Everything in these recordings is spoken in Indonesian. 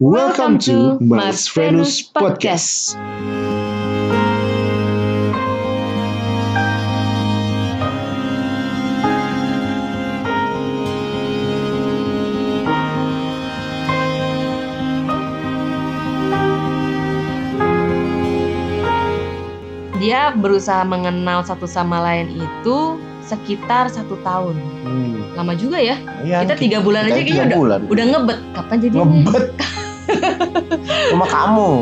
Welcome to Mars Venus Podcast. Dia berusaha mengenal satu sama lain itu sekitar satu tahun. Hmm. Lama juga ya. Iya, Kita tiga bulan aja kita kayaknya tiga udah, bulan. udah ngebet. Kapan jadi ngebet. Cuma kamu.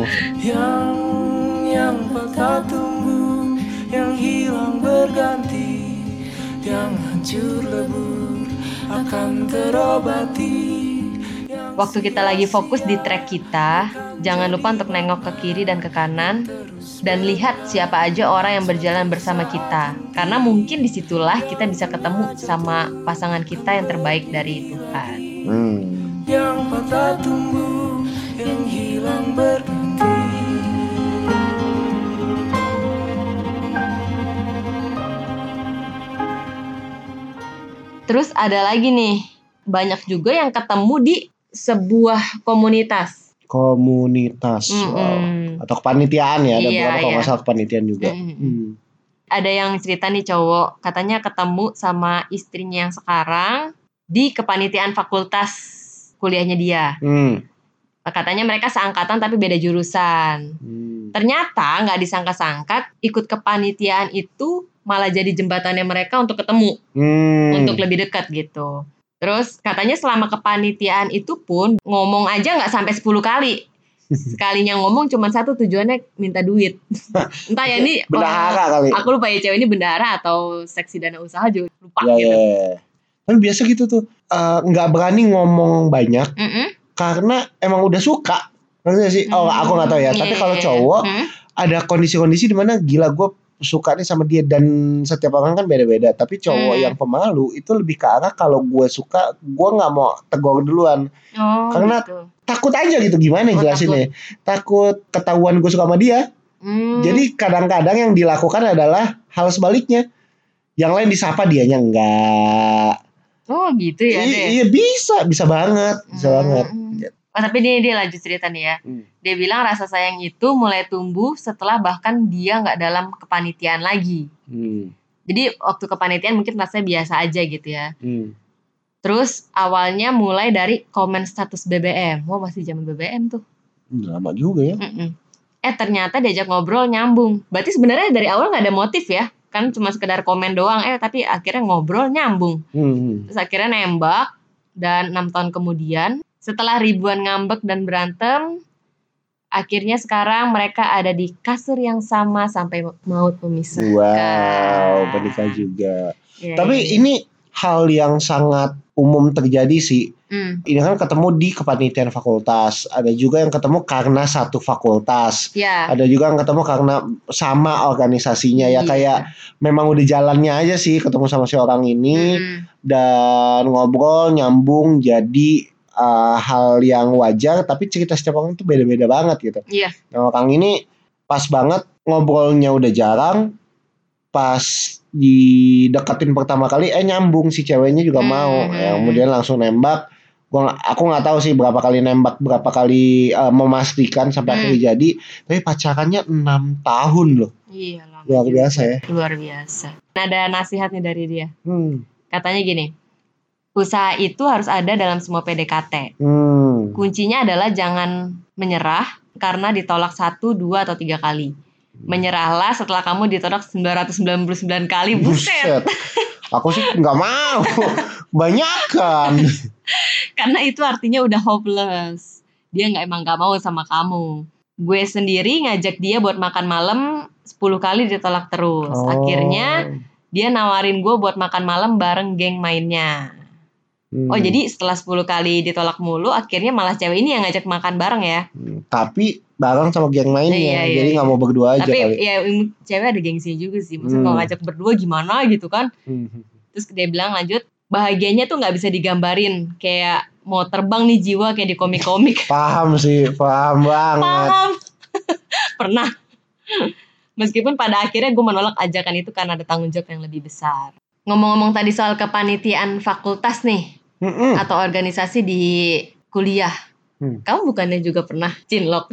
yang yang patah tumbuh yang hilang berganti yang hancur lebur akan terobati Waktu kita lagi fokus di track kita, jangan lupa untuk nengok ke kiri dan ke kanan dan lihat siapa aja orang yang berjalan bersama kita. Karena mungkin di situlah kita bisa ketemu sama pasangan kita yang terbaik dari Tuhan. Hmm. yang patah tumbuh yang hilang Terus ada lagi nih, banyak juga yang ketemu di sebuah komunitas. Komunitas. Mm-mm. Wow. Atau kepanitiaan ya. Ada Iya, beberapa iya. kepanitiaan juga. Mm-mm. Hmm. Ada yang cerita nih cowok, katanya ketemu sama istrinya yang sekarang di kepanitiaan fakultas kuliahnya dia. Hmm. Katanya mereka seangkatan tapi beda jurusan. Hmm. Ternyata nggak disangka-sangka ikut kepanitiaan itu malah jadi jembatannya mereka untuk ketemu, Hmm. untuk lebih dekat gitu. Terus katanya selama kepanitiaan itu pun ngomong aja nggak sampai 10 kali. Sekalinya ngomong cuma satu tujuannya minta duit. Entah ya ini Bendahara kali. aku lupa ya cewek ini bendahara atau seksi dana usaha juga lupa Ya, gitu. ya, ya. Tapi biasa gitu tuh. eh, nggak berani ngomong banyak Mm-mm. Karena emang udah suka. Nggak sih? Oh, aku nggak tahu ya. Iya, Tapi iya, kalau iya. cowok Mm. ada kondisi-kondisi di mana gila gue suka nih sama dia dan setiap orang kan beda-beda. Tapi cowok Hmm. yang pemalu itu lebih ke arah kalau gue suka, gue nggak mau tegur duluan. Oh, Karena- gitu. Takut aja gitu gimana Oh, jelasinnya? Takut ketahuan gue suka sama dia. Hmm. Jadi kadang-kadang yang dilakukan adalah hal sebaliknya. Yang lain disapa dianya enggak. oh gitu ya I- deh. iya bisa, bisa banget, bisa Hmm. banget. Oh, tapi dia dia lanjut cerita nih ya. Hmm. Dia bilang rasa sayang itu mulai tumbuh setelah bahkan dia nggak dalam kepanitiaan lagi. Hmm. Jadi waktu kepanitiaan mungkin rasanya biasa aja gitu ya. Hmm. Terus awalnya mulai dari komen status BBM. Wah masih zaman BBM tuh. Lama juga ya. Mm-mm. Eh ternyata diajak ngobrol nyambung. Berarti sebenarnya dari awal nggak ada motif ya? Kan cuma sekedar komen doang. Eh tapi akhirnya ngobrol nyambung. Hmm. Terus akhirnya nembak dan enam tahun kemudian setelah ribuan ngambek dan berantem, akhirnya sekarang mereka ada di kasur yang sama sampai maut memisahkan. Wow, menikah juga. Iya, Tapi iya. ini hal yang sangat umum terjadi sih. Hmm, Ini kan ketemu di kepanitiaan fakultas. Ada juga yang ketemu karena satu fakultas. ya. Ada juga yang ketemu karena sama organisasinya ya Iya. kayak memang udah jalannya aja sih ketemu sama si orang ini Mm-mm. dan ngobrol nyambung jadi uh, hal yang wajar tapi cerita setiap orang tuh beda-beda banget gitu. Iya. Nah, orang ini pas banget ngobrolnya udah jarang pas dideketin pertama kali eh nyambung si ceweknya juga Hmm, mau ya, hmm. kemudian langsung nembak gua aku nggak tahu sih berapa kali nembak berapa kali uh, memastikan sampai Hmm. akhirnya jadi tapi pacarannya enam tahun loh Iya lama luar biasa ya Luar biasa. Nah, ada nasihatnya dari dia. hmm. Katanya gini, usaha itu harus ada dalam semua PDKT. Hmm. Kuncinya adalah jangan menyerah karena ditolak satu, dua, atau tiga kali. Menyerahlah setelah kamu ditolak 999 kali. Buset. Aku sih nggak mau. Banyak kan. Karena itu artinya udah hopeless. Dia nggak emang nggak mau sama kamu. Gue sendiri ngajak dia buat makan malam 10 kali ditolak terus. Akhirnya dia nawarin gue buat makan malam bareng geng mainnya. Hmm. Oh jadi setelah 10 kali ditolak mulu, akhirnya malah cewek ini yang ngajak makan bareng ya. Hmm, tapi bareng sama geng lainnya. Iya, iya, jadi iya. nggak mau berdua aja Tapi kali. ya cewek ada gengsi juga sih. Maksudnya Hmm. kalau ngajak berdua gimana gitu kan. Hmm. Terus dia bilang lanjut, bahagianya tuh nggak bisa digambarin. Kayak mau terbang nih jiwa kayak di komik-komik. Paham sih, paham banget. Paham. Pernah. Meskipun pada akhirnya gue menolak ajakan itu karena ada tanggung jawab yang lebih besar. Ngomong-ngomong tadi soal kepanitiaan fakultas nih, Mm-mm. atau organisasi di kuliah. Hmm. Kamu bukannya juga pernah cinlok,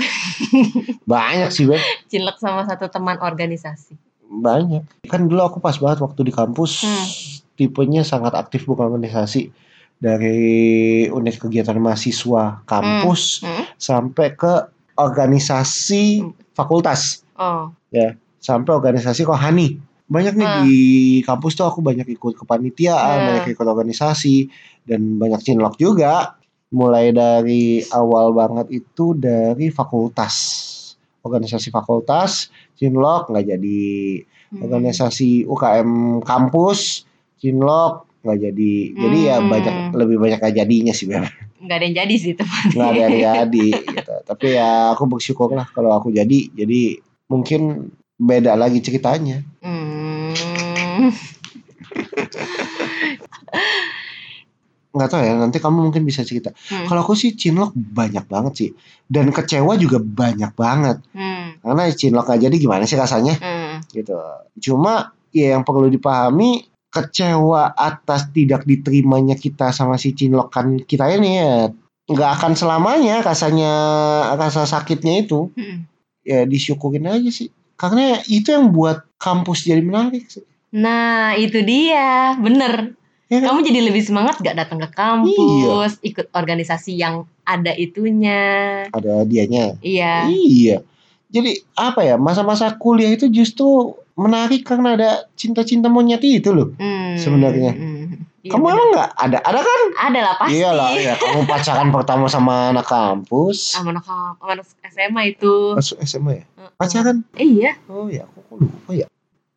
Banyak sih, Beb. cinlok sama satu teman organisasi? Banyak. Kan dulu aku pas banget waktu di kampus. Hmm. Tipenya sangat aktif bukan organisasi. Dari unit kegiatan mahasiswa kampus Hmm. sampai ke organisasi Hmm. fakultas. Oh, Sampai organisasi kohani. Banyak nih Ah. di kampus tuh aku banyak ikut kepanitiaan, Ah. banyak ikut organisasi. Dan banyak cinlok juga. Mulai dari awal banget itu dari fakultas. Organisasi fakultas, cinlok nggak jadi hmm. organisasi UKM kampus Cinlok nggak jadi jadi ya Hmm. banyak lebih banyak nggak jadinya sih Beb. nggak ada yang jadi sih teman. nggak ada yang jadi gitu tapi ya aku bersyukur lah kalau aku jadi jadi mungkin beda lagi ceritanya Hmm. Nggak tahu ya nanti kamu mungkin bisa cerita Hmm. kalau aku sih Cinlok banyak banget sih dan kecewa juga banyak banget Hmm. karena Cinlok nggak jadi gimana sih rasanya Hmm. gitu. Cuma ya yang perlu dipahami kecewa atas tidak diterimanya kita sama si cinlok kan kita ini ya nggak akan selamanya rasanya rasa sakitnya itu Hmm. ya disyukurin aja sih karena itu yang buat kampus jadi menarik sih. Nah itu dia, bener. Ya kan? Kamu jadi lebih semangat gak datang ke kampus, ikut organisasi yang ada itunya. Ada dianya. Iya. Iya. Jadi apa ya masa-masa kuliah itu justru menarik karena ada cinta-cinta monyet itu loh. Hmm. Sebenarnya. Hmm. Iya, Kamu emang nggak ada? Ada kan? ada lah pasti. Iyalah, ya kamu pacaran pertama sama anak kampus. Sama anak, SMA itu. Masuk SMA ya? Pacaran? Eh, iya. Oh ya, aku kok lupa ya.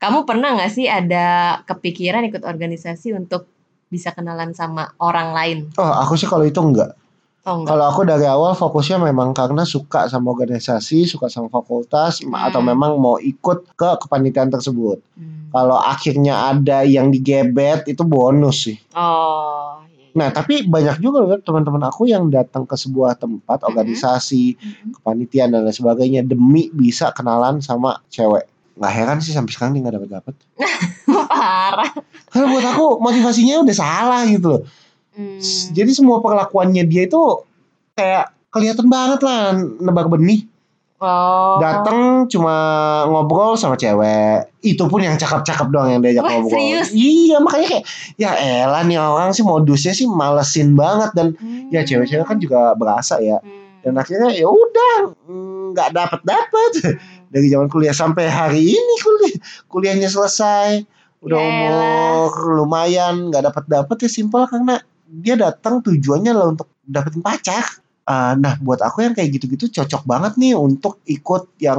Kamu pernah nggak sih ada kepikiran ikut organisasi untuk bisa kenalan sama orang lain? Oh, aku sih kalau itu enggak. Oh enggak. Kalau aku dari awal fokusnya memang karena suka sama organisasi, suka sama fakultas, Hmm. atau memang mau ikut ke kepanitiaan tersebut. Hmm. Kalau akhirnya ada yang digebet itu bonus sih. Oh. iya. Nah, tapi banyak juga loh teman-teman aku yang datang ke sebuah tempat Mhm. organisasi, Mm-mm. kepanitiaan dan lain sebagainya demi bisa kenalan sama cewek. Nggak heran sih sampai sekarang dia nggak dapat dapat. Parah. Karena buat aku motivasinya udah salah gitu loh. Hmm. Jadi semua perlakuannya dia itu kayak kelihatan banget lah nebak benih. Oh. Datang cuma ngobrol sama cewek. Itu pun yang cakep-cakep doang yang diajak Wah, ngobrol. serius? Iya, makanya kayak ya elah nih orang sih modusnya sih malesin banget dan Hmm. ya cewek-cewek kan juga berasa ya. Hmm. Dan akhirnya ya udah nggak dapat dapat Hmm. Dari zaman kuliah sampai hari ini kuliah. Kuliahnya selesai. Udah Ya umur lumayan. Nggak dapat dapat ya simpel. Karena dia datang tujuannya lah untuk dapetin pacar. Ah, nah buat aku yang kayak gitu-gitu cocok banget nih untuk ikut yang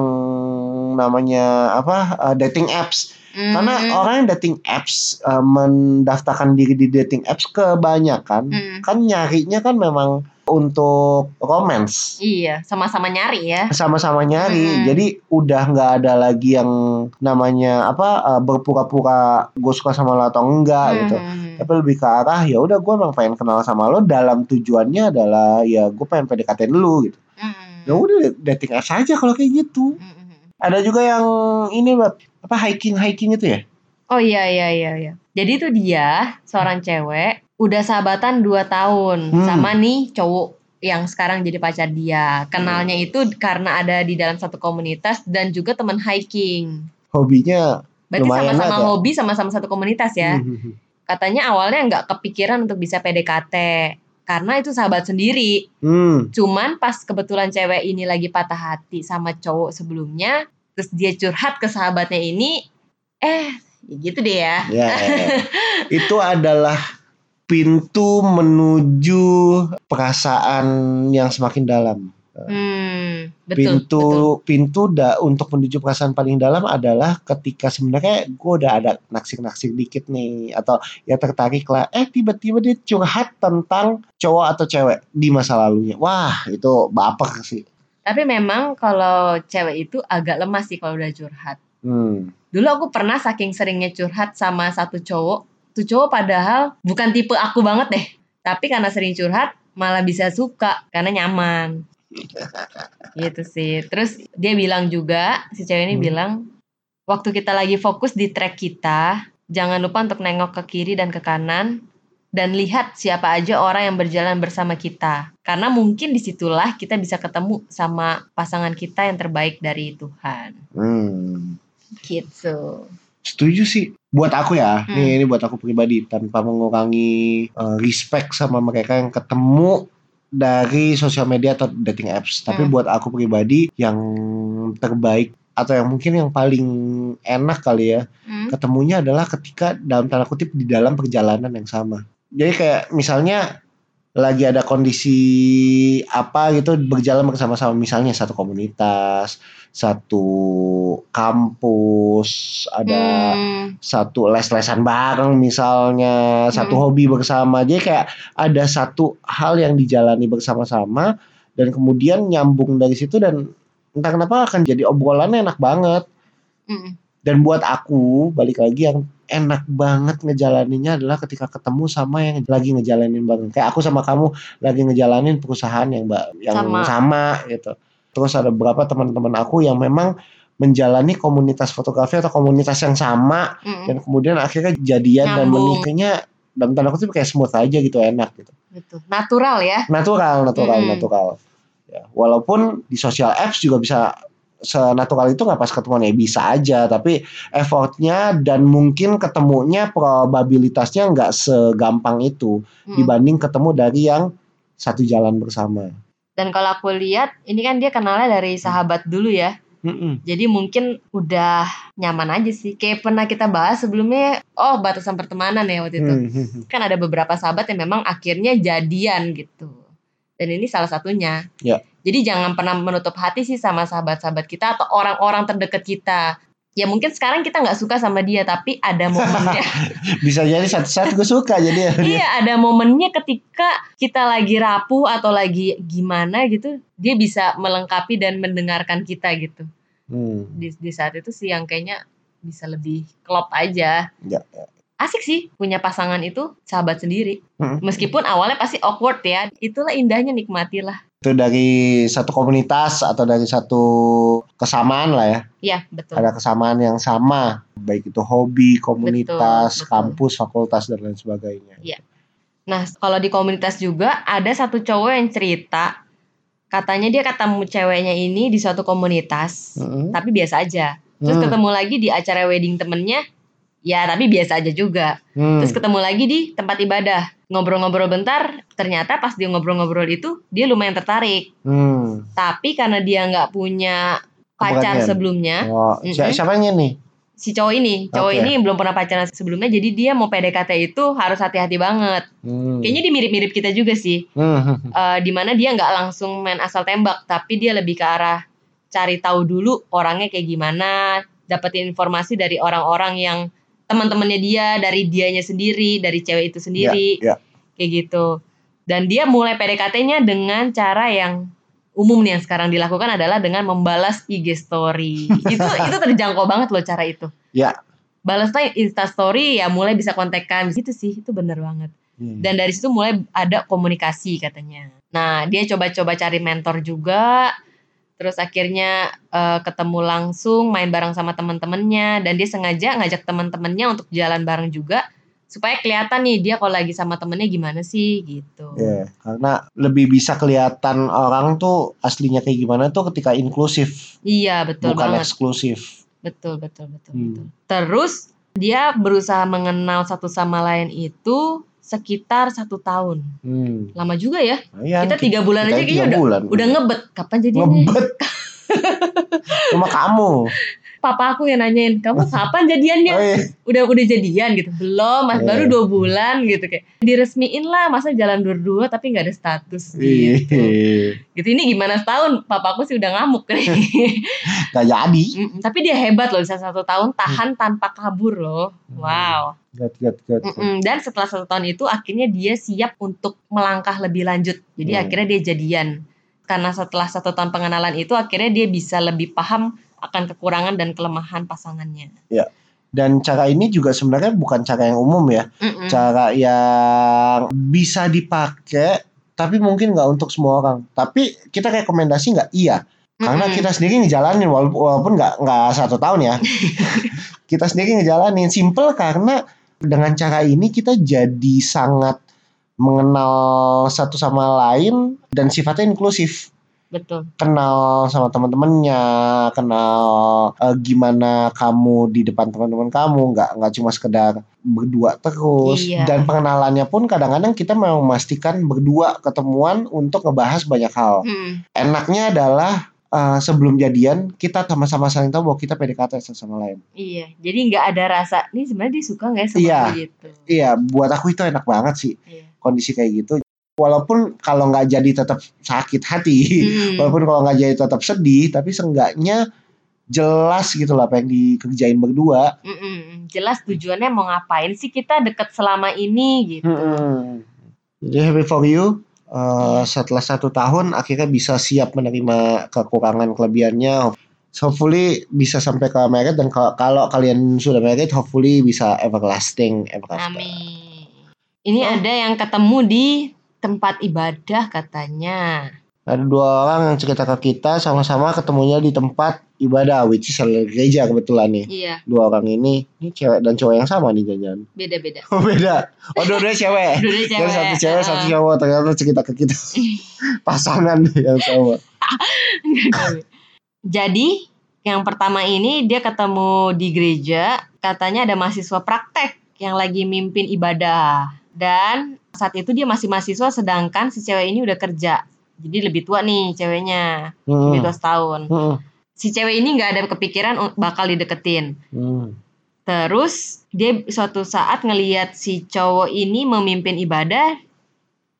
namanya apa ah, dating apps. Karena Hmm. orang yang dating apps ah, mendaftarkan diri di dating apps kebanyakan Hmm. kan nyarinya kan memang untuk romance Iya, sama-sama nyari ya. sama-sama nyari Mm-mm. jadi udah nggak ada lagi yang namanya apa uh, berpura-pura gue suka sama lo atau enggak gitu Hmm. tapi lebih ke arah ya udah gue emang pengen kenal sama lo dalam tujuannya adalah ya gue pengen PDKT dulu gitu Hmm. ya udah dating apps aja kalau kayak gitu Hmm. ada juga yang ini apa hiking hiking itu ya Oh iya iya iya iya. Jadi itu dia seorang cewek udah sahabatan 2 tahun Hmm. sama nih cowok yang sekarang jadi pacar dia. Kenalnya itu karena ada di dalam satu komunitas dan juga teman hiking. hobinya Berarti sama-sama ya. hobi sama-sama satu komunitas ya. Hmm. Katanya awalnya nggak kepikiran untuk bisa PDKT karena itu sahabat sendiri. Hmm. Cuman pas kebetulan cewek ini lagi patah hati sama cowok sebelumnya, terus dia curhat ke sahabatnya ini, eh ya gitu deh ya. ya itu adalah pintu menuju perasaan yang semakin dalam Hmm, betul, pintu betul. pintu da, untuk menuju perasaan paling dalam adalah ketika sebenarnya gue udah ada naksir-naksir dikit nih atau ya tertarik lah eh tiba-tiba dia curhat tentang cowok atau cewek di masa lalunya wah itu baper sih Tapi memang kalau cewek itu agak lemah sih kalau udah curhat. hmm. Dulu aku pernah saking seringnya curhat sama satu cowok, tuh cowok padahal bukan tipe aku banget deh. Tapi karena sering curhat malah bisa suka karena nyaman. gitu sih. Terus dia bilang juga, si cewek ini Hmm. bilang, waktu kita lagi fokus di track kita, jangan lupa untuk nengok ke kiri dan ke kanan. dan lihat siapa aja orang yang berjalan bersama kita. Karena mungkin di situlah kita bisa ketemu sama pasangan kita yang terbaik dari Tuhan. Hmm. Gitu. Setuju sih. Buat aku ya, Hmm. nih ini buat aku pribadi tanpa mengurangi eh, respect sama mereka yang ketemu dari sosial media atau dating apps. Tapi Hmm. buat aku pribadi yang terbaik atau yang mungkin yang paling enak kali ya Hmm? ketemunya adalah ketika dalam tanda kutip di dalam perjalanan yang sama. Jadi kayak misalnya lagi ada kondisi apa gitu berjalan bersama-sama misalnya satu komunitas, satu kampus, ada Hmm. satu les-lesan bareng misalnya, satu Hmm. hobi bersama. Jadi kayak ada satu hal yang dijalani bersama-sama dan kemudian nyambung dari situ dan entah kenapa akan jadi obrolannya enak banget. Hmm. Dan buat aku balik lagi yang enak banget ngejalaninnya adalah ketika ketemu sama yang lagi ngejalanin bareng. Kayak aku sama kamu lagi ngejalanin perusahaan yang mbak yang Sama. sama. gitu. Terus ada beberapa teman-teman aku yang memang menjalani komunitas fotografi atau komunitas yang sama Hmm. dan kemudian akhirnya jadian dan menikahnya dalam tanda kutip kayak smooth aja gitu enak gitu. Natural ya. Natural, natural, Mm-mm. natural. Ya, walaupun di social apps juga bisa senatural itu nggak pas ketemuan ya bisa aja tapi effortnya dan mungkin ketemunya probabilitasnya nggak segampang itu Hmm. dibanding ketemu dari yang satu jalan bersama. Dan kalau aku lihat, ini kan dia kenalnya dari sahabat dulu ya. Mm-mm. Jadi mungkin udah nyaman aja sih. Kayak pernah kita bahas sebelumnya, oh batasan pertemanan ya waktu itu. Hmm. Kan ada beberapa sahabat yang memang akhirnya jadian gitu. Dan ini salah satunya. Ya. Jadi jangan pernah menutup hati sih sama sahabat-sahabat kita atau orang-orang terdekat kita. Ya mungkin sekarang kita nggak suka sama dia, tapi ada momennya. Bisa jadi satu saat gue suka jadi iya, ada momennya ketika kita lagi rapuh atau lagi gimana gitu, dia bisa melengkapi dan mendengarkan kita gitu. Hmm. Di, di saat itu sih yang kayaknya bisa lebih klop aja. Ya, Asik sih punya pasangan itu sahabat sendiri. Hmm. Meskipun awalnya pasti awkward ya, itulah indahnya nikmatilah. Itu dari satu komunitas atau dari satu kesamaan lah ya. Iya, betul. Ada kesamaan yang sama, baik itu hobi, komunitas, Betul, betul. kampus, fakultas dan lain sebagainya. Iya. Nah, kalau di komunitas juga ada satu cowok yang cerita katanya dia ketemu ceweknya ini di suatu komunitas, Mm-mm. tapi biasa aja. Terus Hmm. ketemu lagi di acara wedding temennya, ya tapi biasa aja juga. Hmm. Terus ketemu lagi di tempat ibadah, ngobrol-ngobrol bentar, ternyata pas dia ngobrol-ngobrol itu dia lumayan tertarik. Hmm. Tapi karena dia nggak punya pacar Keberanian. sebelumnya, Oh, si- Mm-mm. siapa yang ini? si cowok ini, cowok Oke. ini belum pernah pacaran sebelumnya, jadi dia mau PDKT itu harus hati-hati banget. Hmm. Kayaknya dia mirip-mirip kita juga sih. Hmm. Eh di mana dia nggak langsung main asal tembak, tapi dia lebih ke arah cari tahu dulu orangnya kayak gimana, dapetin informasi dari orang-orang yang teman-temannya dia, dari dianya sendiri, dari cewek itu sendiri, Ya, ya. kayak gitu. Dan dia mulai PDKT-nya dengan cara yang umum nih yang sekarang dilakukan adalah dengan membalas IG story. itu itu terjangkau banget loh cara itu. Ya. Balasnya Insta story ya mulai bisa kontekan gitu sih, itu bener banget. Hmm. Dan dari situ mulai ada komunikasi katanya. Nah, dia coba-coba cari mentor juga. Terus akhirnya eh, ketemu langsung main bareng sama teman-temannya dan dia sengaja ngajak teman-temannya untuk jalan bareng juga supaya kelihatan nih dia kalau lagi sama temennya gimana sih gitu. Ya, karena lebih bisa kelihatan orang tuh aslinya kayak gimana tuh ketika inklusif, Iya, betul bukan banget. eksklusif. Betul, betul, betul, Hmm. betul. Terus dia berusaha mengenal satu sama lain itu sekitar satu tahun. Hmm. Lama juga ya. Lumayan, Kita tiga bulan kita aja kayaknya udah bulan. udah ngebet. Kapan jadinya? ngebet. Cuma kamu. Papa aku yang nanyain, kamu kapan jadiannya? Oh, iya. Udah udah jadian gitu? Belum, mas Iya. baru dua bulan gitu kayak. Diresmiin lah, masa jalan berdua tapi nggak ada status gitu. Ih, Gitu ini gimana setahun? Papa aku sih udah ngamuk nih. Gak jadi. Tapi dia hebat loh bisa satu tahun tahan tanpa kabur loh. Hmm. Wow. Gat, gat. Mm-mm, Dan setelah satu tahun itu akhirnya dia siap untuk melangkah lebih lanjut. Jadi Hmm. akhirnya dia jadian. Karena setelah satu tahun pengenalan itu akhirnya dia bisa lebih paham akan kekurangan dan kelemahan pasangannya. Dan cara ini juga sebenarnya bukan cara yang umum ya. Mm-mm. Cara yang bisa dipakai tapi mungkin nggak untuk semua orang. Tapi kita rekomendasi nggak? Iya. Karena Mm-mm. kita sendiri ngejalanin wala- walaupun nggak nggak satu tahun ya. kita sendiri ngejalanin simple karena dengan cara ini kita jadi sangat mengenal satu sama lain dan sifatnya inklusif Betul. kenal sama teman-temannya, kenal eh, gimana kamu di depan teman-teman kamu, nggak nggak cuma sekedar berdua terus. Iya. Dan pengenalannya pun kadang-kadang kita mau memastikan berdua ketemuan untuk ngebahas banyak hal. Mm, Enaknya adalah eh, sebelum jadian kita sama-sama saling tahu bahwa kita PDKT satu sama lain. iya. Jadi nggak ada rasa nih sebenarnya dia suka nggak ya sama Iya. gitu. Iya, buat aku itu enak banget sih Iya. kondisi kayak gitu. Walaupun kalau nggak jadi tetap sakit hati, Mm, walaupun kalau nggak jadi tetap sedih, tapi seenggaknya jelas gitu lah apa yang dikerjain berdua. mm, mm, mm. Jelas tujuannya mau ngapain sih kita deket selama ini gitu. Hmm. Jadi happy for you. Uh, setelah satu tahun akhirnya bisa siap menerima kekurangan kelebihannya. Hopefully bisa sampai ke married dan kalau, kalau kalian sudah married, hopefully bisa everlasting, ever after. Amin. Ini Oh. ada yang ketemu di tempat ibadah katanya. Ada dua orang yang cerita ke kita sama-sama ketemunya di tempat ibadah, which is gereja kebetulan nih. Iya, Dua orang ini, ini cewek dan cowok yang sama nih jajan. beda-beda. Oh beda. Oh dua-duanya cewek. Dua-duanya Jadi cewek. satu cewek, satu Heeh. cowok. Ternyata cerita ke kita. Pasangan yang sama. Jadi yang pertama ini dia ketemu di gereja, katanya ada mahasiswa praktek yang lagi mimpin ibadah. Dan saat itu dia masih mahasiswa sedangkan si cewek ini udah kerja. Jadi lebih tua nih ceweknya, Hmm. lebih tua setahun. Hmm. Si cewek ini nggak ada kepikiran bakal dideketin. Hmm. Terus dia suatu saat ngeliat si cowok ini memimpin ibadah.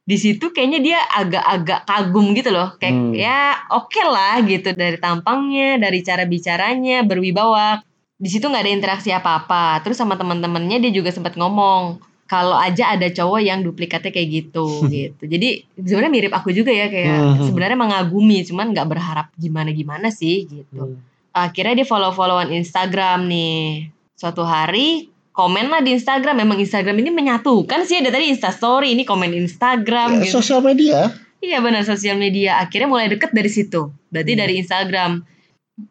Di situ kayaknya dia agak-agak kagum gitu loh. Kayak Hmm. ya oke lah gitu dari tampangnya, dari cara bicaranya, berwibawa. Di situ nggak ada interaksi apa-apa. Terus sama teman-temannya dia juga sempat ngomong kalau aja ada cowok yang duplikatnya kayak gitu gitu. Jadi sebenarnya mirip aku juga ya kayak Hmm. sebenarnya mengagumi cuman nggak berharap gimana-gimana sih gitu Hmm. akhirnya dia follow-followan Instagram nih. Suatu hari komen lah di Instagram. Memang Instagram ini menyatukan sih. Ada tadi Instastory, ini komen Instagram Ya, gitu. sosial media. Iya benar sosial media. Akhirnya mulai deket dari situ. Berarti Hmm. dari Instagram.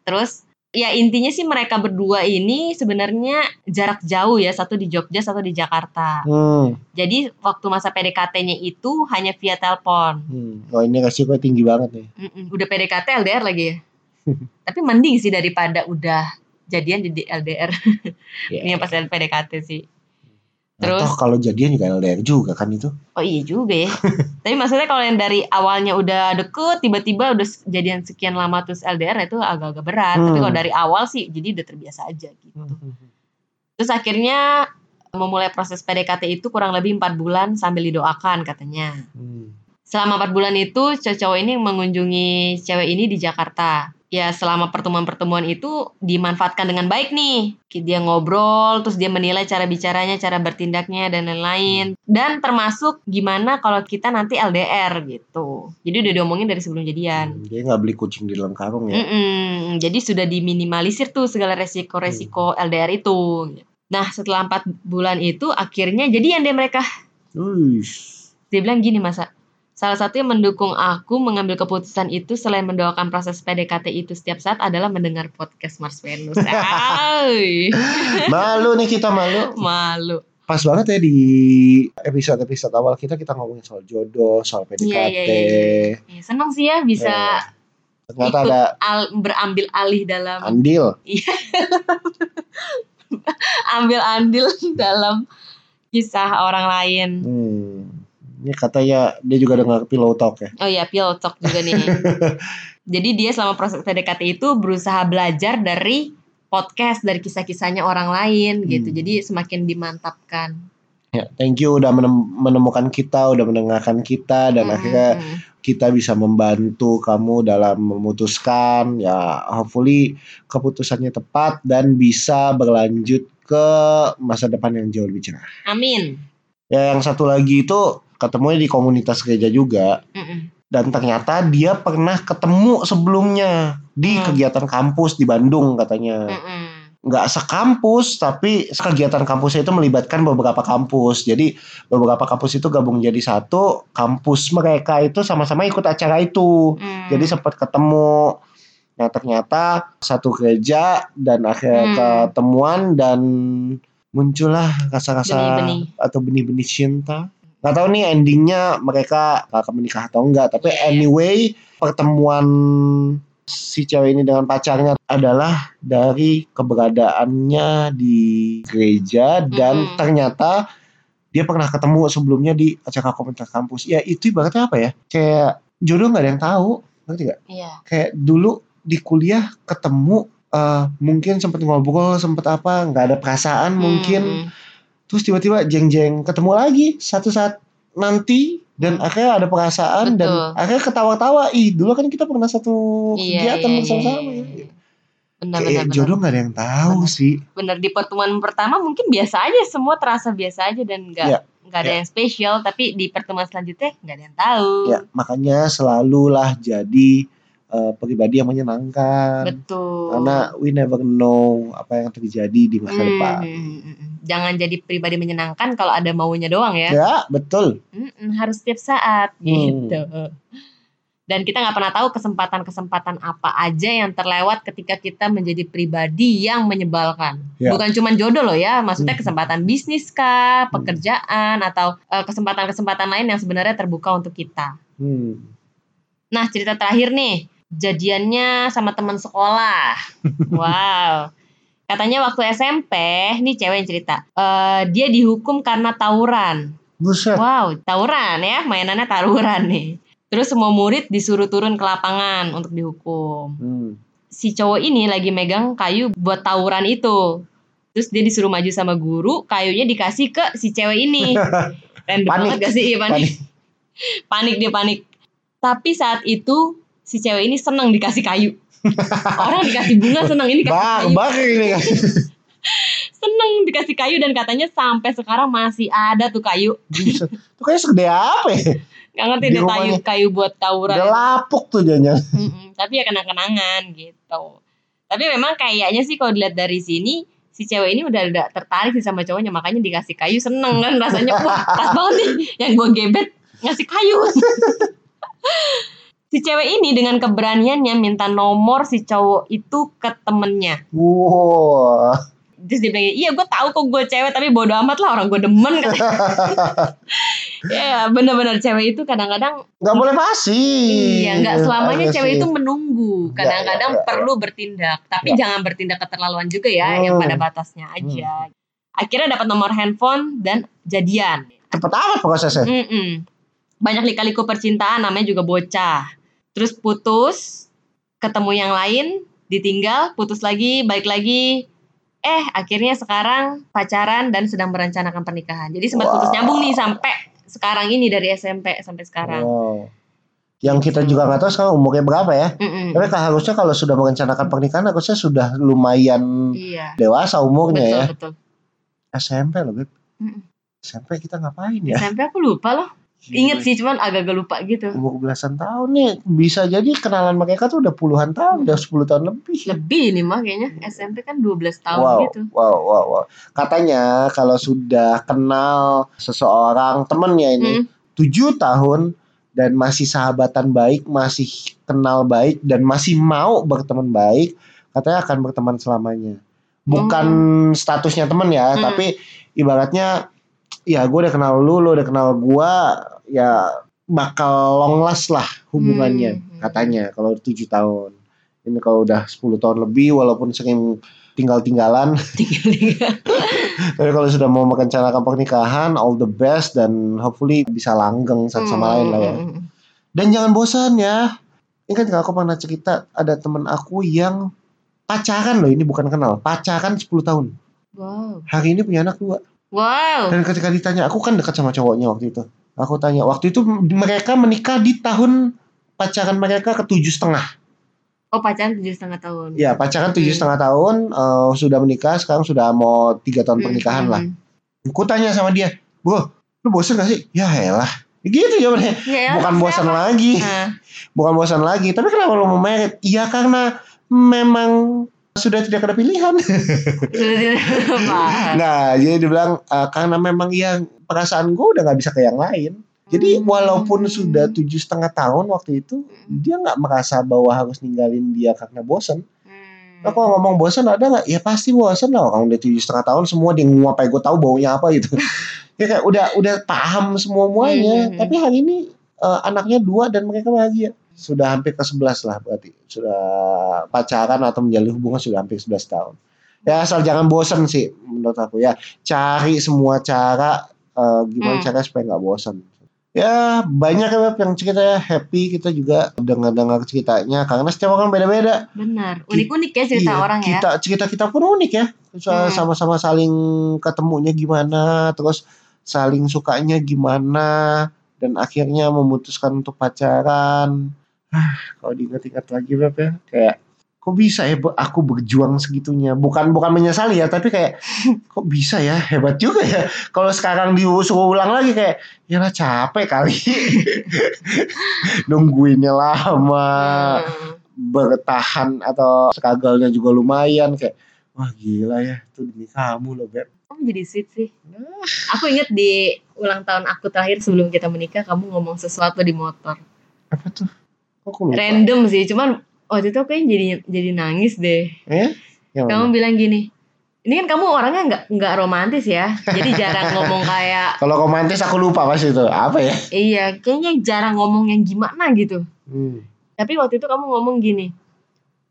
Terus ya intinya sih mereka berdua ini sebenarnya jarak jauh ya. Satu di Jogja, satu di Jakarta. Hmm. Jadi waktu masa PDKT-nya itu hanya via telepon. Hmm. Oh ini resiko tinggi banget nih. Mm-mm. Udah PDKT LDR lagi ya. Tapi mending sih daripada udah jadian jadi LDR. Ya. Ini yang pas PDKT sih. Atau Terus kalau jadian juga LDR juga kan itu. oh iya juga ya. Tapi maksudnya kalau yang dari awalnya udah deket tiba-tiba udah jadian sekian lama terus LDR itu agak-agak berat. Tapi Hmm. kalau dari awal sih jadi udah terbiasa aja gitu. Terus akhirnya memulai proses PDKT itu kurang lebih empat bulan sambil didoakan katanya. Hmm. Selama empat bulan itu cowok ini mengunjungi cewek ini di Jakarta. Ya selama pertemuan-pertemuan itu dimanfaatkan dengan baik nih. Dia ngobrol, terus dia menilai cara bicaranya, cara bertindaknya dan lain-lain. Dan termasuk gimana kalau kita nanti LDR gitu. Jadi udah diomongin dari sebelum jadian. Hmm, Dia nggak beli kucing di dalam karung ya. Mm-mm. Jadi sudah diminimalisir tuh segala resiko-resiko LDR itu. Nah setelah empat bulan itu akhirnya jadian deh mereka. Uish. Dia bilang gini masa Salah satu yang mendukung aku mengambil keputusan itu selain mendoakan proses PDKT itu setiap saat adalah mendengar podcast Mars Venus. Malu nih kita malu. malu. Pas banget ya di episode-episode awal kita kita ngomongin soal jodoh, soal PDKT. Iya, iya, iya. Ya, senang sih ya bisa Ternyata ikut ada al- berambil alih dalam andil. ambil andil dalam kisah orang lain. Hmm. Ini katanya dia juga dengar pillow talk ya. Oh iya, Pil Talk juga nih. Jadi dia selama proses PDKT itu berusaha belajar dari podcast dari kisah-kisahnya orang lain gitu. Hmm. Jadi semakin dimantapkan. Ya, thank you udah menem- menemukan kita, udah mendengarkan kita dan Mm, akhirnya kita bisa membantu kamu dalam memutuskan ya hopefully keputusannya tepat dan bisa berlanjut ke masa depan yang jauh lebih cerah. Amin. Ya yang satu lagi itu ketemunya di komunitas gereja juga Mm-mm. dan ternyata dia pernah ketemu sebelumnya di Hmm. kegiatan kampus di Bandung katanya. Mm-mm. nggak sekampus tapi kegiatan kampusnya itu melibatkan beberapa kampus jadi beberapa kampus itu gabung jadi satu kampus mereka itu sama-sama ikut acara itu Mm. jadi sempat ketemu nah ternyata satu gereja dan akhirnya Hmm. ketemuan dan muncullah rasa-rasa atau benih-benih cinta. Gak tahu nih endingnya mereka akan menikah atau enggak. Tapi Iya, iya. anyway pertemuan si cewek ini dengan pacarnya adalah dari keberadaannya di gereja dan Mm-mm. ternyata dia pernah ketemu sebelumnya di acara komunitas kampus. Ya itu ibaratnya apa ya? Kayak jodoh nggak ada yang tahu, ngerti gak? Iya. Kayak dulu di kuliah ketemu eh, mungkin sempet ngobrol, sempet apa, nggak ada perasaan mungkin Hmm. Terus tiba-tiba jeng-jeng ketemu lagi satu saat nanti dan akhirnya ada perasaan dan Betul. akhirnya ketawa-tawa ih dulu kan kita pernah satu Iya, kegiatan iya, bersama-sama iya, ya iya. Benar, kayak benar, benar. jodoh nggak ada yang tahu Benar. sih Benar di pertemuan pertama mungkin biasa aja semua terasa biasa aja dan nggak Iya, nggak ada iya. yang spesial tapi di pertemuan selanjutnya nggak ada yang tahu. ya makanya selalulah jadi eh, pribadi yang menyenangkan Betul. karena we never know apa yang terjadi di masa Hmm, depan hmm, hmm, hmm. Jangan jadi pribadi menyenangkan kalau ada maunya doang ya. ya betul Mm-mm, harus setiap saat Hmm. gitu. Dan kita nggak pernah tahu kesempatan-kesempatan apa aja yang terlewat ketika kita menjadi pribadi yang menyebalkan. Ya. Bukan cuma jodoh loh ya, maksudnya Hmm. kesempatan bisnis kah, pekerjaan atau eh, kesempatan-kesempatan lain yang sebenarnya terbuka untuk kita. hmm. Nah cerita terakhir nih, jadiannya sama teman sekolah. wow. Katanya waktu SMP, nih cewek yang cerita, eh, dia dihukum karena tawuran. buset Wow, tawuran ya, mainannya tawuran nih. Terus semua murid disuruh turun ke lapangan untuk dihukum. Hmm. Si cowok ini lagi megang kayu buat tawuran itu. Terus dia disuruh maju sama guru, kayunya dikasih ke si cewek ini. Random Panik. banget gak sih? Iya, panik. panik dia panik. Tapi saat itu si cewek ini senang dikasih kayu. Orang dikasih bunga senang ini dikasih bak kayu. bak ini kan Senang dikasih kayu dan katanya sampai sekarang masih ada tuh kayu. Tuh kayak segede apa ya? Gak ngerti deh kayu kayu buat tawuran. Udah lapuk tuh jangan. Mm-mm, tapi ya kenang-kenangan gitu. Tapi memang kayaknya sih kalau dilihat dari sini si cewek ini udah udah tertarik sih sama cowoknya makanya dikasih kayu seneng kan rasanya wah pas banget nih yang gue gebet ngasih kayu. si cewek ini dengan keberaniannya minta nomor si cowok itu ke temennya. Wow. Terus dia bilang, iya gue tahu kok gue cewek tapi bodo amat lah orang gue demen. ya bener-bener cewek itu kadang-kadang Nggak boleh pasti. Iya, nggak selamanya Iya cewek sih. itu menunggu. Kadang-kadang Iya, iya, iya. perlu bertindak, tapi Iya. jangan bertindak keterlaluan juga ya, yang Hmm. pada batasnya aja. Akhirnya dapat nomor handphone dan jadian. cepet amat prosesnya. Mm-mm. Banyak lika-liku percintaan, namanya juga bocah. Terus putus, ketemu yang lain, ditinggal, putus lagi, balik lagi. Eh, akhirnya sekarang pacaran dan sedang merencanakan pernikahan. Jadi sempat putus Wow. nyambung nih sampai sekarang ini dari SMP sampai sekarang. Wow. Yang kita juga nggak tahu sekarang umurnya berapa ya. Mm-mm. Tapi harusnya kalau sudah merencanakan pernikahan harusnya sudah lumayan Iya. dewasa umurnya Betul, ya. betul. SMP loh, Beb. Mm-mm. SMP kita ngapain ya? SMP aku lupa loh. Ingat sih cuman agak-agak lupa gitu. Umur belasan tahun nih. Bisa jadi kenalan mereka tuh udah puluhan tahun, udah 10 tahun lebih. Lebih nih mah kayaknya SMP kan 12 tahun wow, gitu. wow, wow, wow. Katanya kalau sudah kenal seseorang temennya ini Hmm. tujuh tahun dan masih sahabatan baik, masih kenal baik dan masih mau berteman baik, katanya akan berteman selamanya. Bukan statusnya teman ya, Hmm. tapi ibaratnya ya gue udah kenal lu, lu udah kenal gua, ya bakal long last lah hubungannya Hmm. katanya kalau tujuh tahun. Ini kalau udah 10 tahun lebih walaupun sering tinggal-tinggalan Tinggal-tinggal. tapi kalau sudah mau merencanakan pernikahan, all the best dan hopefully bisa langgeng satu sama lain lah ya. Hmm. Dan jangan bosan ya. Ini kan aku pernah cerita ada temen aku yang pacaran loh, ini bukan kenal, pacaran 10 tahun. Wow. Hari ini punya anak dua. Wow. Dan ketika ditanya, aku kan dekat sama cowoknya waktu itu. Aku tanya, waktu itu mereka menikah di tahun pacaran mereka ke tujuh setengah. Oh pacaran tujuh setengah tahun. Ya pacaran tujuh Hmm. setengah tahun, eh, sudah menikah, sekarang sudah mau tiga tahun Hmm, pernikahan hmm, lah. hmm. Aku tanya sama dia, bro, lu bosan gak sih? Ya elah. Gitu jawabannya. Ya, Bukan bosan siapa? lagi. Nah, Bukan bosan lagi. Tapi kenapa lu mau merit? Iya karena memang sudah tidak ada pilihan. nah, jadi dia bilang "Eh, karena memang ya perasaan gue udah nggak bisa ke yang lain. Jadi Hmm. walaupun sudah tujuh setengah tahun waktu itu, dia nggak merasa bahwa harus ninggalin dia karena bosan. Hmm. Nah, kalau ngomong bosan ada nggak? Ya pasti bosan lah. Orang udah tujuh setengah tahun semua dia ngomong apa gue tahu baunya apa gitu. ya kayak udah udah paham semua muanya. Hmm. Tapi hari ini eh, anaknya dua dan mereka bahagia. Sudah hampir ke 11 lah berarti. Sudah pacaran atau menjalin hubungan sudah hampir 11 tahun. Ya asal jangan bosan sih menurut aku ya. Cari semua cara eh, gimana Hmm. cara supaya nggak bosan. Ya banyak ya Beb, yang cerita ya happy kita juga dengar-dengar ceritanya karena setiap orang beda-beda. Benar. Unik-unik ya cerita Iya, orang ya. kita, Cerita kita pun unik ya. Hmm. Sama-sama saling ketemunya gimana, terus saling sukanya gimana, dan akhirnya memutuskan untuk pacaran. Ah, kalau diingat-ingat lagi Beb ya, kayak kok bisa ya aku berjuang segitunya. Bukan bukan menyesali ya, tapi kayak kok bisa ya, hebat juga ya. Kalau sekarang disuruh ulang lagi kayak ya lah capek kali. Nungguinnya lama Hmm. bertahan atau struggle-nya juga lumayan kayak wah gila ya itu demi kamu loh beb Kamu jadi sweet sih. Aku inget di ulang tahun aku terakhir sebelum kita menikah, kamu ngomong sesuatu di motor. apa tuh kok aku lupa Random sih, cuman waktu itu aku kayaknya jadi jadi nangis deh. eh yang Kamu bilang gini, ini kan kamu orangnya nggak nggak romantis ya, jadi jarang ngomong kayak kalau romantis aku lupa pas itu apa ya iya, kayaknya jarang ngomong yang gimana gitu. hmm. Tapi waktu itu kamu ngomong gini,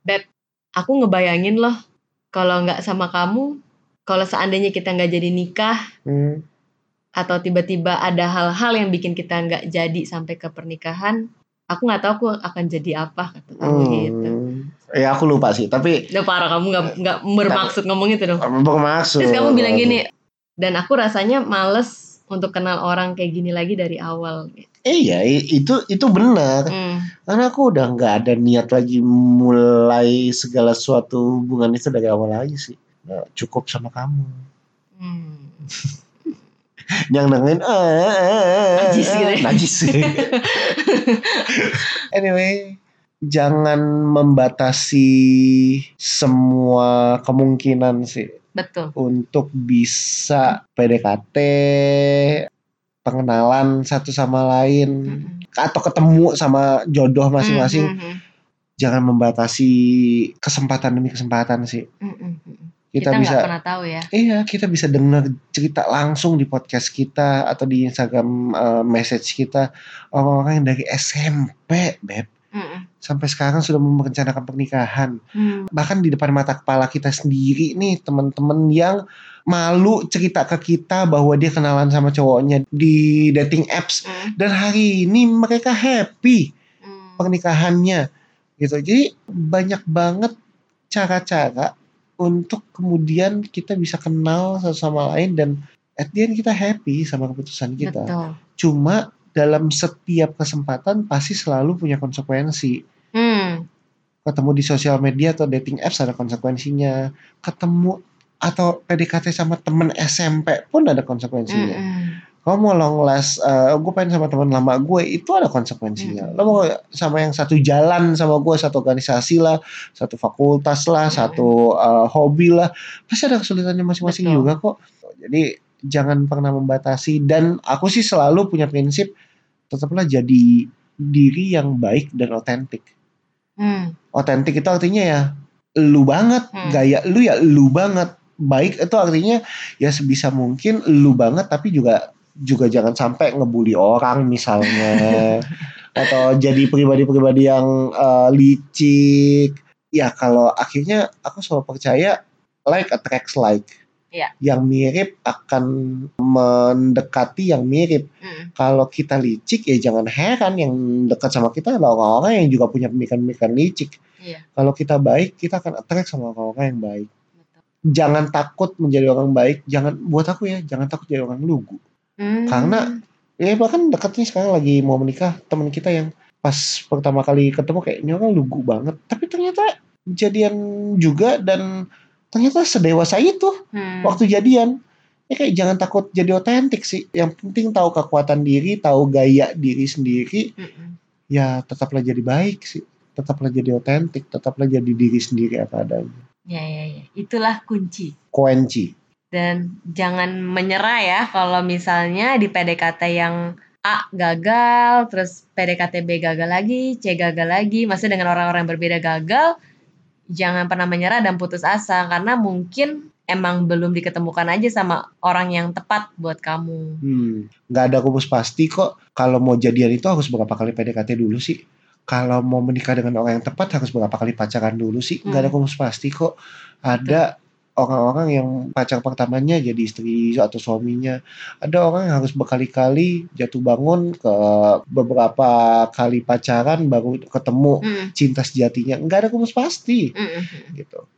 Beb, aku ngebayangin loh kalau nggak sama kamu, kalau seandainya kita nggak jadi nikah Hmm. atau tiba-tiba ada hal-hal yang bikin kita nggak jadi sampai ke pernikahan, aku nggak tahu aku akan jadi apa kata kamu gitu. Hmm. ya aku lupa sih tapi Udah parah kamu nggak nggak bermaksud ngomong itu dong. bermaksud Terus kamu bilang gini, dan aku rasanya males untuk kenal orang kayak gini lagi dari awal. eh iya itu itu benar Hmm. karena aku udah nggak ada niat lagi mulai segala suatu hubungan itu dari awal lagi sih Nah, cukup sama kamu Hmm. yang dengerin eh, Najis gitu ya. najis anyway jangan membatasi semua kemungkinan sih Betul. untuk bisa PDKT pengenalan satu sama lain Hmm. atau ketemu sama jodoh masing-masing Hmm, hmm, jangan membatasi kesempatan demi kesempatan sih hmm, hmm. Kita, Kita bisa pernah tahu ya. Iya, kita bisa dengar cerita langsung di podcast kita atau di Instagram eh, message kita orang-orang yang dari SMP, beb, Hmm, sampai sekarang sudah merencanakan pernikahan. hmm. Bahkan di depan mata kepala kita sendiri nih, teman-teman yang malu cerita ke kita bahwa dia kenalan sama cowoknya di dating apps Hmm, dan hari ini mereka happy hmm. pernikahannya gitu. Jadi banyak banget cara-cara untuk kemudian kita bisa kenal satu sama lain dan at the end kita happy sama keputusan kita. Betul. Cuma dalam setiap kesempatan pasti selalu punya konsekuensi. Hmm. Ketemu di sosial media atau dating apps ada konsekuensinya. Ketemu atau PDKT sama temen SMP pun ada konsekuensinya. Hmm, Kalau mau long last, gue pengen sama teman lama gue itu ada konsekuensinya. Hmm. Lo mau sama yang satu jalan sama gue, satu organisasi lah, satu fakultas lah, Hmm. satu uh, hobi lah, pasti ada kesulitannya masing-masing Betul. juga kok. Jadi jangan pernah membatasi. Dan aku sih selalu punya prinsip tetaplah jadi diri yang baik dan otentik. Hmm. Otentik itu artinya ya lu banget, Hmm. gaya lu ya lu banget. Baik itu artinya ya sebisa mungkin lu banget tapi juga juga jangan sampai ngebully orang misalnya atau jadi pribadi-pribadi yang eh, licik. Ya kalau akhirnya aku selalu percaya like attracts like. Iya. Yang mirip akan mendekati yang mirip. Hmm. Kalau kita licik ya jangan heran yang dekat sama kita adalah orang-orang yang juga punya pemikiran-pemikiran licik. Iya. Kalau kita baik, kita akan attract sama orang-orang yang baik. Betul. Jangan takut menjadi orang baik. Jangan buat aku ya, jangan takut jadi orang lugu. Hmm. Karena ya bahkan dekatnya sekarang lagi mau menikah teman kita yang pas pertama kali ketemu kayak ini orang lugu banget. Tapi ternyata jadian juga dan ternyata sedewasa itu Hmm. waktu jadian. Ya kayak jangan takut jadi otentik sih. Yang penting tahu kekuatan diri, tahu gaya diri sendiri. Hmm. Ya tetaplah jadi baik sih. Tetaplah jadi otentik, tetaplah jadi diri sendiri apa adanya. Ya, ya, ya. Itulah kunci. Kunci. Dan jangan menyerah ya kalau misalnya di PDKT yang A gagal, terus PDKT B gagal lagi, C gagal lagi, masih dengan orang-orang yang berbeda gagal, jangan pernah menyerah dan putus asa karena mungkin emang belum diketemukan aja sama orang yang tepat buat kamu. Hmm, nggak ada rumus pasti kok. Kalau mau jadian itu harus berapa kali PDKT dulu sih? Kalau mau menikah dengan orang yang tepat harus berapa kali pacaran dulu sih? Nggak ada Hmm. rumus pasti kok. Ada orang-orang yang pacar pertamanya jadi istri atau suaminya. Ada orang yang harus berkali-kali jatuh bangun ke beberapa kali pacaran baru ketemu Mm, cinta sejatinya. Nggak ada rumus pasti mm, mm. gitu.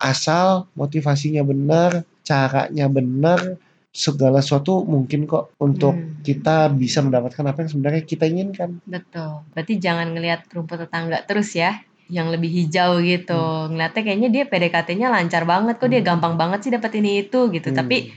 Asal motivasinya benar, caranya benar, segala sesuatu mungkin kok untuk Hmm. kita bisa mendapatkan apa yang sebenarnya kita inginkan. Betul. Berarti jangan ngelihat rumput tetangga terus ya, yang lebih hijau gitu. Ngeliatnya kayaknya dia PDKT-nya lancar banget, kok dia Hmm. gampang banget sih dapet ini itu gitu. Hmm. Tapi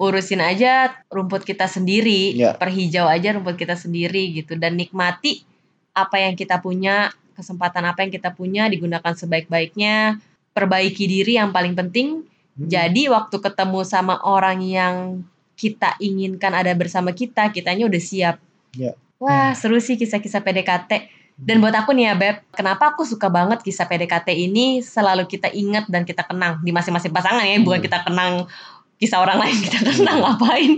urusin aja rumput kita sendiri, Ya. perhijau aja rumput kita sendiri gitu dan nikmati apa yang kita punya, kesempatan apa yang kita punya digunakan sebaik-baiknya, perbaiki diri yang paling penting. Hmm. Jadi waktu ketemu sama orang yang kita inginkan ada bersama kita, kitanya udah siap. Ya. Wah, seru sih kisah-kisah PDKT. Dan buat aku nih ya Beb, kenapa aku suka banget kisah PDKT ini selalu kita ingat dan kita kenang di masing-masing pasangan ya, bukan Hmm. kita kenang kisah orang lain kita kenang ngapain.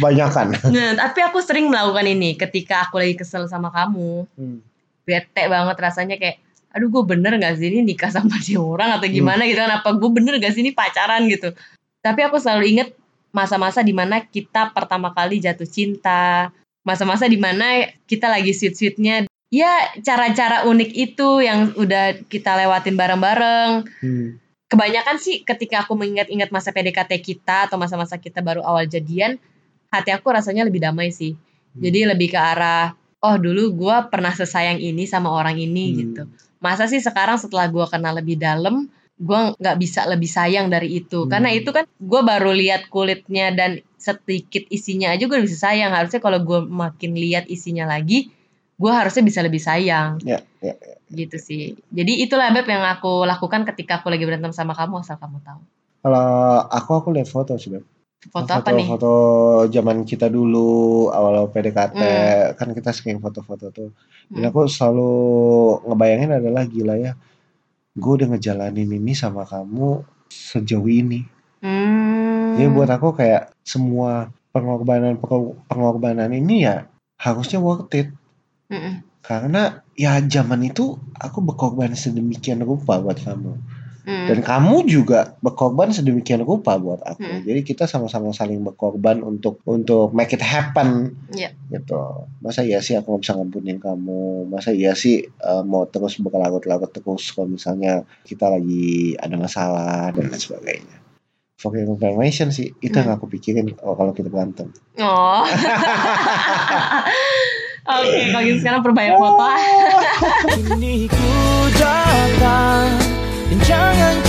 banyak kan. Nah, tapi aku sering melakukan ini ketika aku lagi kesel sama kamu. Hmm. Bete banget rasanya kayak aduh gue bener gak sih ini nikah sama dia orang atau gimana gitu kan apa gue bener gak sih ini pacaran gitu tapi aku selalu inget masa-masa di mana kita pertama kali jatuh cinta masa-masa di mana kita lagi sweet-sweetnya ya cara-cara unik itu yang udah kita lewatin bareng-bareng Hmm. kebanyakan sih ketika aku mengingat-ingat masa PDKT kita atau masa-masa kita baru awal jadian hati aku rasanya lebih damai sih Hmm. jadi lebih ke arah oh dulu gua pernah sesayang ini sama orang ini Hmm. gitu masa sih sekarang setelah gua kenal lebih dalam gua nggak bisa lebih sayang dari itu Hmm. karena itu kan gua baru lihat kulitnya dan sedikit isinya aja gue bisa sayang harusnya kalau gua makin lihat isinya lagi gua harusnya bisa lebih sayang Ya, ya, gitu sih jadi itulah beb yang aku lakukan ketika aku lagi berantem sama kamu asal kamu tahu Kalau aku aku lihat foto sih, Beb. foto apa nih Foto zaman kita dulu awal-awal PDKT Hmm. kan kita sering foto-foto tuh. Dan Hmm. aku selalu ngebayangin adalah gila ya. Gue udah ngejalanin ini sama kamu sejauh ini. Hmm. Jadi buat aku kayak semua pengorbanan pengorbanan ini ya harusnya worth it. Mm-mm. Karena ya zaman itu aku berkorban sedemikian rupa buat kamu. Mm. Dan kamu juga berkorban sedemikian rupa buat aku. Hmm. Jadi kita sama-sama saling berkorban untuk untuk make it happen. Iya. Gitu. Masa iya sih aku nggak bisa ngampunin kamu? Masa iya sih eh, mau terus berlarut-larut terus kalau misalnya kita lagi ada masalah dan lain sebagainya. For your information sih itu yang Hmm. aku pikirin kalau kalau kita berantem. Oh. Oke, kalau gitu sekarang perbanyak foto. Kini ku datang jangan